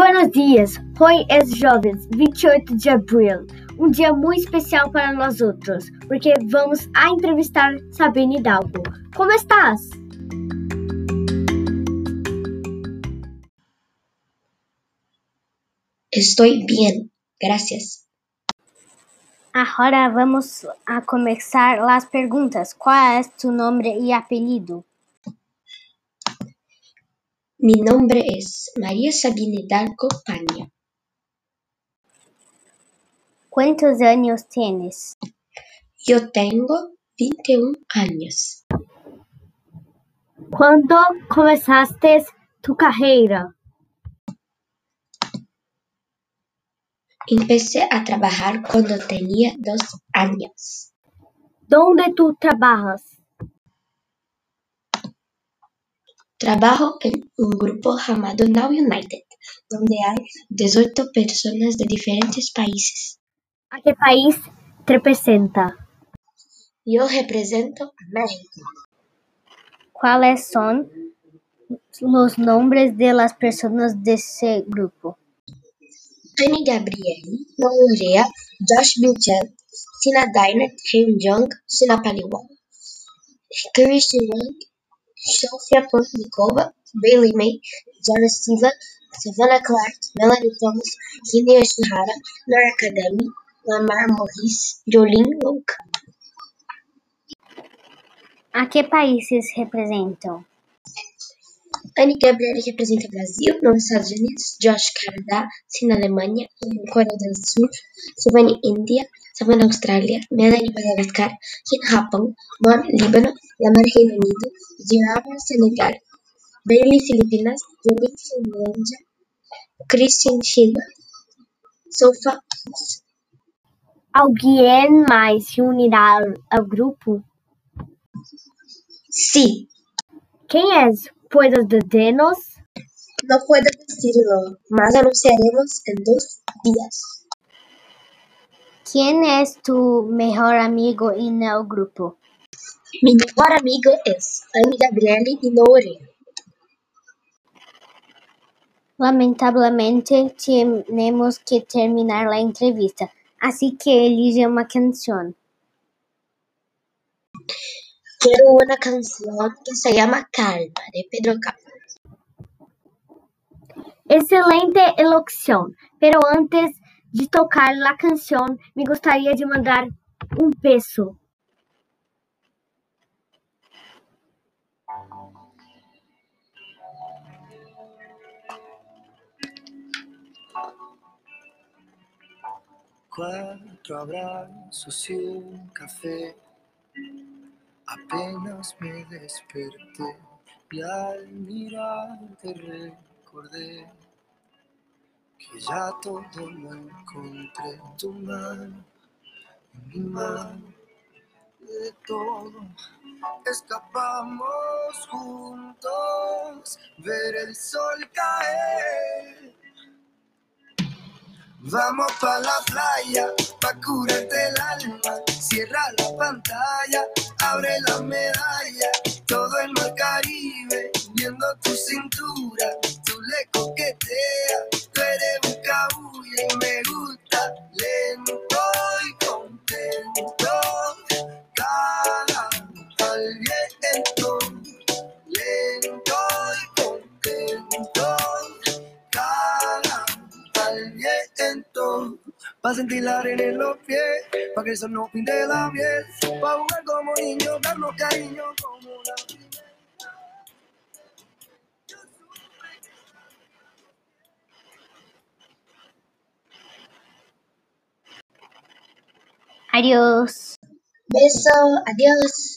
Buenos dias, hoje é jovens, 28 de abril, um dia muito especial para nós outros, porque vamos a entrevistar Sabine Hidalgo. Como estás? Estou bem, gracias. Agora vamos a começar as perguntas. Qual é tu nome e apelido? Mi nombre es María Sabine Hidalgo Paña. Quantos anos tienes? Yo tengo 21 años. Quando começaste tu carreira? Empecé a trabajar cuando tenía dos años. Donde tu trabalhas? Trabajo en un grupo llamado Now United, donde hay 18 personas de diferentes países. A que país te representa? Yo represento a México. ¿Cuáles son los nombres de las personas de ese grupo? Annie Gabriel, Norea, Josh Mitchell, Sina Dynat, Kim Jong, Sina Paliwal, Christian Wang, Sofia Portnikova, Bailey May, Jana Silva, Savannah Clark, Melanie Thomas, Kenia Yoshihara, Nora Kagami, Lamar Morris, Jolene Louca. A que países representam? Annie Gabriel representa Brasil nos Estados Unidos, Josh Canadá, Sina Alemanha, Coreia do Sul, Savannah Índia, Savannah Austrália, Melanie Madagascar, Kim Japão, Mon Líbano, Lamar Reino Unido, Diaba Senegal, Bailey Filipinas, Jolene Finlândia, Christian China, Sofa Alguém mais se unirá ao grupo? Sí, Quem és? Puedes dizer-nos? no puedo decirlo, mas anunciaremos en dos días. Quem és tu melhor amigo en el grupo? Mi mejor amigo es Annie Gabriele y Norea. Lamentavelmente, temos que terminar a entrevista, assim que elige uma canção. Quiero una canción que se llama Calma, de Pedro Capó. Excelente elocução, pero antes de tocar a canção, me gostaria de mandar um beijo. Cuatro abrazos y un café. Apenas me desperté y al mirarte recordé que ya todo lo encontré en tu mano, en mi mano, de todo. Escapamos juntos, ver el sol caer. Vamos pa' la playa, pa' curarte el alma. Cierra la pantalla, abre la medalla. Todo el mar Caribe, viendo tu cintura. Pa' sentir la arena en los pies, pa' que eso no pinte la piel. Pa' jugar como niños, darnos cariño como la primera. Adiós. Beso, adiós.